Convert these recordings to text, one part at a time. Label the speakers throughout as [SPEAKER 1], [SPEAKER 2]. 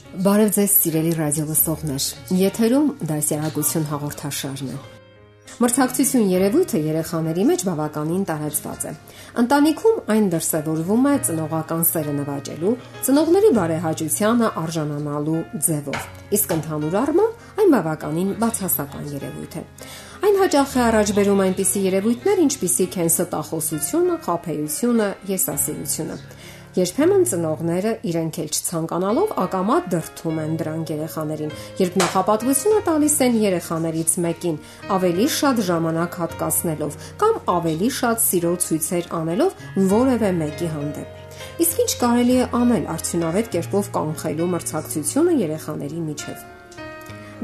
[SPEAKER 1] Բարև ձեզ սիրելի ռադիո լսողներ։ Եթերում դասյարակություն հաղորդաշարն է։ Մրցակցություն երևույթը երեխաների մեջ բավականին տարածված է։ Ընտանիքում այն դրսևորվում է ծնողական սերը նվաճելու, ծնողների բարեհաճությանը արժանանալու ձևով։ Իսկ ընդհանուր առմամբ այն բավականին բացասական երևույթ է։ Այն հաճախ է առաջ բերում այնպիսի երևույթներ, ինչպիսիք են ստախոսությունը, խափեությունը, եսասիրությունը։ Երբեմն ծնողները իրենք էլ չցանկանալով ակամա դրթում են դրանք երեխաներին, երբ նախապատվությունը տալիս են երեխաներից մեկին, ավելի շատ ժամանակ հատկացնելով կամ ավելի շատ սիրո ցույցեր անելով որևէ մեկի հանդեպ։ Իսկ ինչ կարելի է անել արդյունավետ կերպով կանխելու մրցակցությունը երեխաների միջև։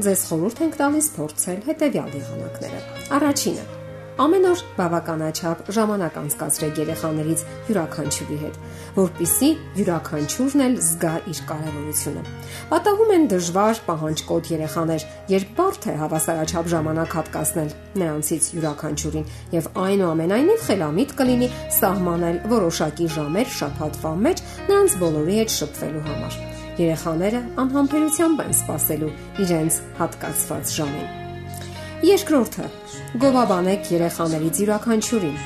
[SPEAKER 1] Ձեզ խորհուրդ ենք տալիս փորձել հետևյալ եղանակները։ Առաջինը Ամեն օր բավականաչափ ժամանակ անցկացրեք երեխաներից յուրաքանչյուրի հետ, որpիսի յուրաքանչյուրն էլ զգա իր կարևորությունը։ Պատահում են դժվար, պահանջկոտ երեխաներ, երբ բարդ է հավասարաչափ ժամանակ հատկացնել նրանցից յուրաքանչյուրին, եւ այնուամենայնիվ խելամիտ կլինի սահմանել որոշակի ժամեր շփաթվա մեջ նրանց բոլորի հետ շփվելու համար։ Երեխաները անհամբերությամբ են սпасելու իրենց հատկացված ժամին։ Երկրորդը՝ գովաբանեք երեխաներից յուրաքանչյուրին։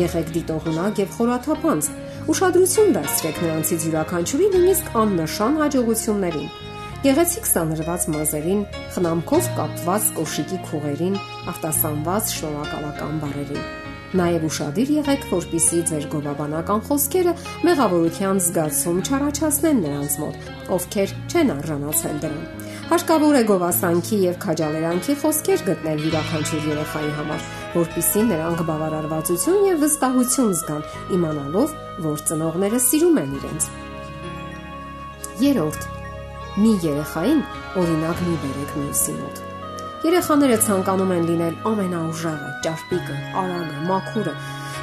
[SPEAKER 1] Եղեք դիտողունակ եւ խորաթափանց։ Ուշադրություն դարձրեք նրանցից յուրաքանչյուրին նույնիսկ աննշան հաջողություններին։ Գեղեցիկ սանրված մազերին, խնամքով կապված կոշիկի քուղերին, արտասանված շնորհակալական բառերին։ Նաև ուշադիր եղեք, որpիսի ձեր գովաբանական խոսքերը մեղավորության զգացում չառաջացնեն նրանց մոտ, ովքեր չեն արժանացել դրան։ Հարկավոր է գովասանքի եւ քաջալերանքի խոսքեր գտնել յուրաքանչյուր երեխայի համար, որpիսի նրանք բավարարվածություն եւ վստահություն զգան, իմանալով, որ ծնողները սիրում են իրենց։ Երորդ. մի երեխային օրինակ մի բերեք մյուսի մոտ։ Երեխաները ցանկանում են լինել ամենաուժեղը, ճարպիկը, արագը, մաքուրը,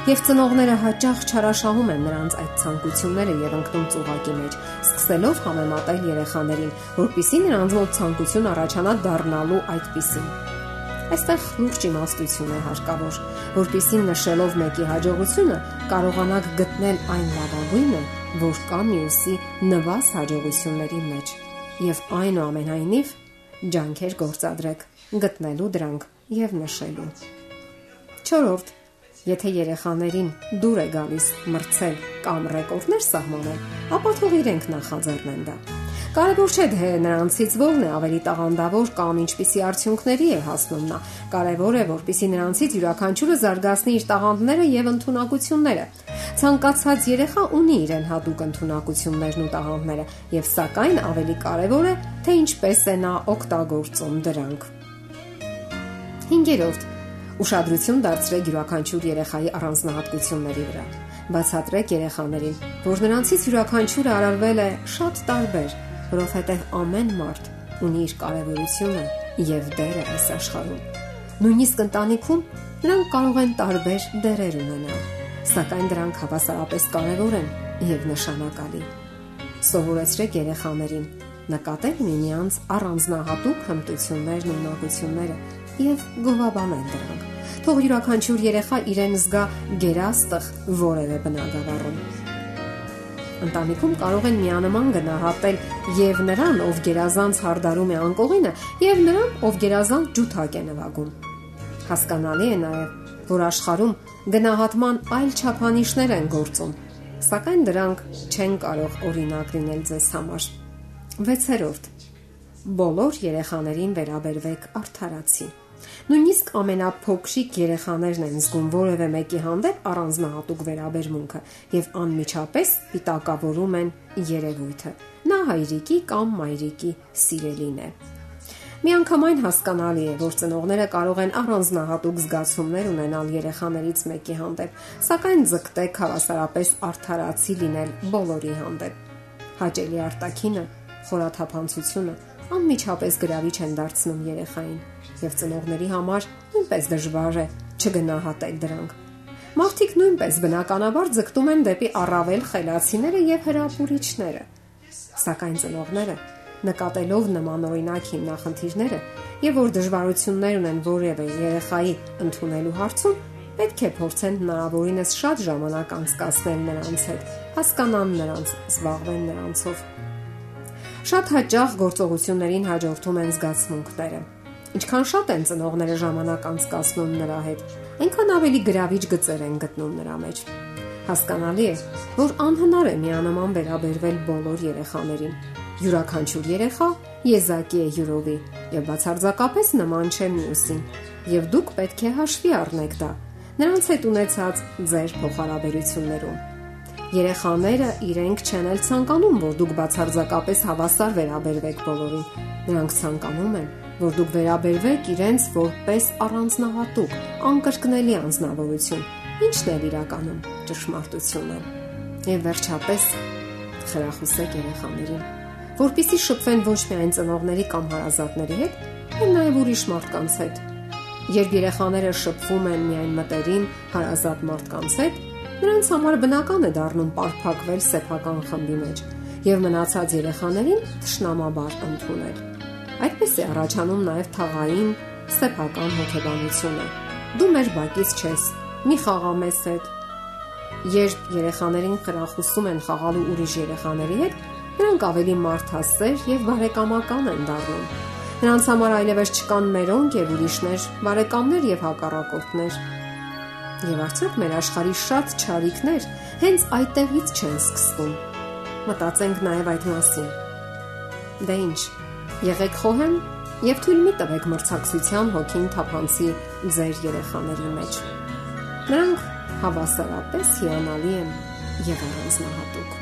[SPEAKER 1] եւ ծնողները հաճախ չարաշահում են նրանց այդ ցանկությունները եւ ընկնում ծուղակի մեջ, սկսելով համեմատել երեխաներին, որpիսի նրանց մոտ ցանկություն առաջանա դառնալու այդպիսին։ Այստեղ լուրջ իմաստություն է հարկավոր, որpիսի նշելով մեկի հաջողությունը կարողանաք գտնել այն լավագույնը, որ կա մյուսի նվազ հաջողությունների մեջ եւ այնուամենայնիվ ջանքեր գործադրեք գտնելու դրանք եւ նշելու։ 4. Եթե երեխաներին դուր է գալիս մրցել կամ ռեկորդներ սահմանել, ապա թող իրենք նախաձեռնեն դա։ Կարևոր չէ թե նրանցից որն է ավելի տաղանդավոր կամ ինչպիսի արդյունքների է հասնում նա։ Կարևոր է, որpիսի նրանցից յուրաքանչյուրը զարգացնի իր տաղանդները եւ ընտունակությունները։ Ցանկացած երեխա ունի իրեն հատուկ ընտունակություններն ու տաղանդները, եւ սակայն ավելի կարևոր է, թե ինչպես է նա օգտագործում դրանք։ 5. Ուշադրություն դարձրեք յուրաքանչյուր երեխայի առանձնահատկությունների վրա։ Բացատրեք երեխաներին, որ նրանցից յուրաքանչյուրը արարվել է շատ տարբեր, որովհետև ամեն մարդ ունի իր կարևորությունը եւ դերը այս աշխարհում։ Նույնիսկ ընտանիքում նրանք կարող են տարբեր դերեր ունենալ, սակայն դրանք հավասարապես կարևոր են եւ նշանակալի։ Սովորեցրեք երեխաներին նկատել միմյանց առանձնահատուկ հմտություններն ու ունակությունները եւ գովաբանել դրանք։ Թող յուրաքանչյուր երեխա իրեն զգա գերաստղ որևէ բնագավառում։ Ընտանիքում կարող են միանման գնահատել եւ նրան, ով գերազանց հարդարում է անկողինը, եւ նրան, ով գերազանց ջութակ է նվագում։ Հասկանալի է նաեւ, որ աշխարհում գնահատման այլ չափանիշներ են գործում, սակայն դրանք չեն կարող օրինակ լինել ձեզ համար։ 6. Բոլոր երեխաներին վերաբերվեք արդարացի։ Նույնիսկ ամենափոքրիկ երեխաներն են զգում որևէ մեկի հանդեպ առանձնահատուկ վերաբերմունքը եւ անմիջապես պիտակավորում են երևույթը։ Նա հայրիկի կամ մայրիկի սիրելին է։ Միանգամայն հասկանալի է, որ ծնողները կարող են առանձնահատուկ զգացումներ ունենալ երեխաներից մեկի հանդեպ, սակայն ձգտեք հավասարապես արդարացի լինել բոլորի հանդեպ։ Հաճելի արտակինը, խորաթափանցությունը անմիջապես գրավիչ են դարձնում երեխային, եւ ծնողների համար նույնպես դժվար է չգնահատել դրանք։ Մարդիկ նույնպես բնականաբար ձգտում են դեպի առավել խելացիները եւ հրապուրիչները։ Սակայն ծնողները նկատելով նմանօրինակ հիմնախնդիրները եւ որ դժվարություններ ունեն որևէ երեխայի ընդունելու հարցում, պետք է փորձեն հնարավորինս շատ ժամանակ անցկасնել նրանց հետ, հասկանան նրանց, զբաղվեն նրանցով։ Շատ հաճախ գործողություններին հաջորդում են զգացմունքները։ Ինչքան շատ են ծնողները ժամանակ անցկасնում նրա հետ, այնքան ավելի գրավիչ գծեր են գտնում նրա մեջ։ Հասկանալի է, որ անհնար է միանման վերաբերվել բոլոր երեխաներին Յուրաքանչյուր երեխա եզակի է յուրովի եւ բացարձակապես նման չէ մյուսին։ Եվ դուք պետք է հաշվի առնեք դա նրանց հետ ունեցած ձեր փոխհարաբերություններում։ Երեխաները իրենք չեն էլ ցանկանում, որ դուք բացարձակապես հավասար վերաբերվեք բոլորին։ Նրանք ցանկանում են, որ դուք վերաբերվեք իրենց որպես առանձնահատուկ, անկրկնելի անznավորություն, ինչն է իրականում ճշմարտությունը։ Եվ վերջապես խրախուսեք երեխաներին որpիսի շփվեն ոչ միայն ծնողների կամ հարազատների հետ, այլ նաև ուրիշ մարդկանց հետ։ Երբ երեխաները շփվում են միայն մտերիմ, հարազատ մարդկանց հետ, նրանց համար բնական է դառնում պարփակվել սեփական խմբի մեջ եւ մնացած երեխաներին ճշնամաբար ընդունել։ Այդպես է առաջանում նաև թաղային սեփական հոգեբանությունը։ Դու մեր բակից չես, մի խաղա մեզ հետ։ Երբ երեխաներին խրախուսում են խաղալու ուրիշ երեխաների հետ, նրանք ավելի մարդասեր եւ բարեկամական են դառնում։ Նրանց համար այլևս չկան մերոնք եւ ուրիշներ, բարեկամներ եւ հակառակորդներ։ Եվ արդյոք մեր աշխարհի շատ ճարիքներ հենց այդտեղից չեն սկսվում։ Մտածենք նաեւ այդ մասին։ Դե ինչ, եղեք խոհեմ եւ թույլ մի տվեք մրցակցության հոգին թափանցի ձեր երեխաների մեջ։ Նրանք հավասարապես հիանալի են եւ առանձնահատուկ։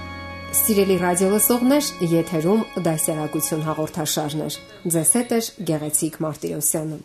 [SPEAKER 1] Սիրելի ռադիոլսողներ, եթերում դասյարակություն հաղորդաշարներ։ Ձեզ հետ է Գեղեցիկ Մարտիրոսյանը։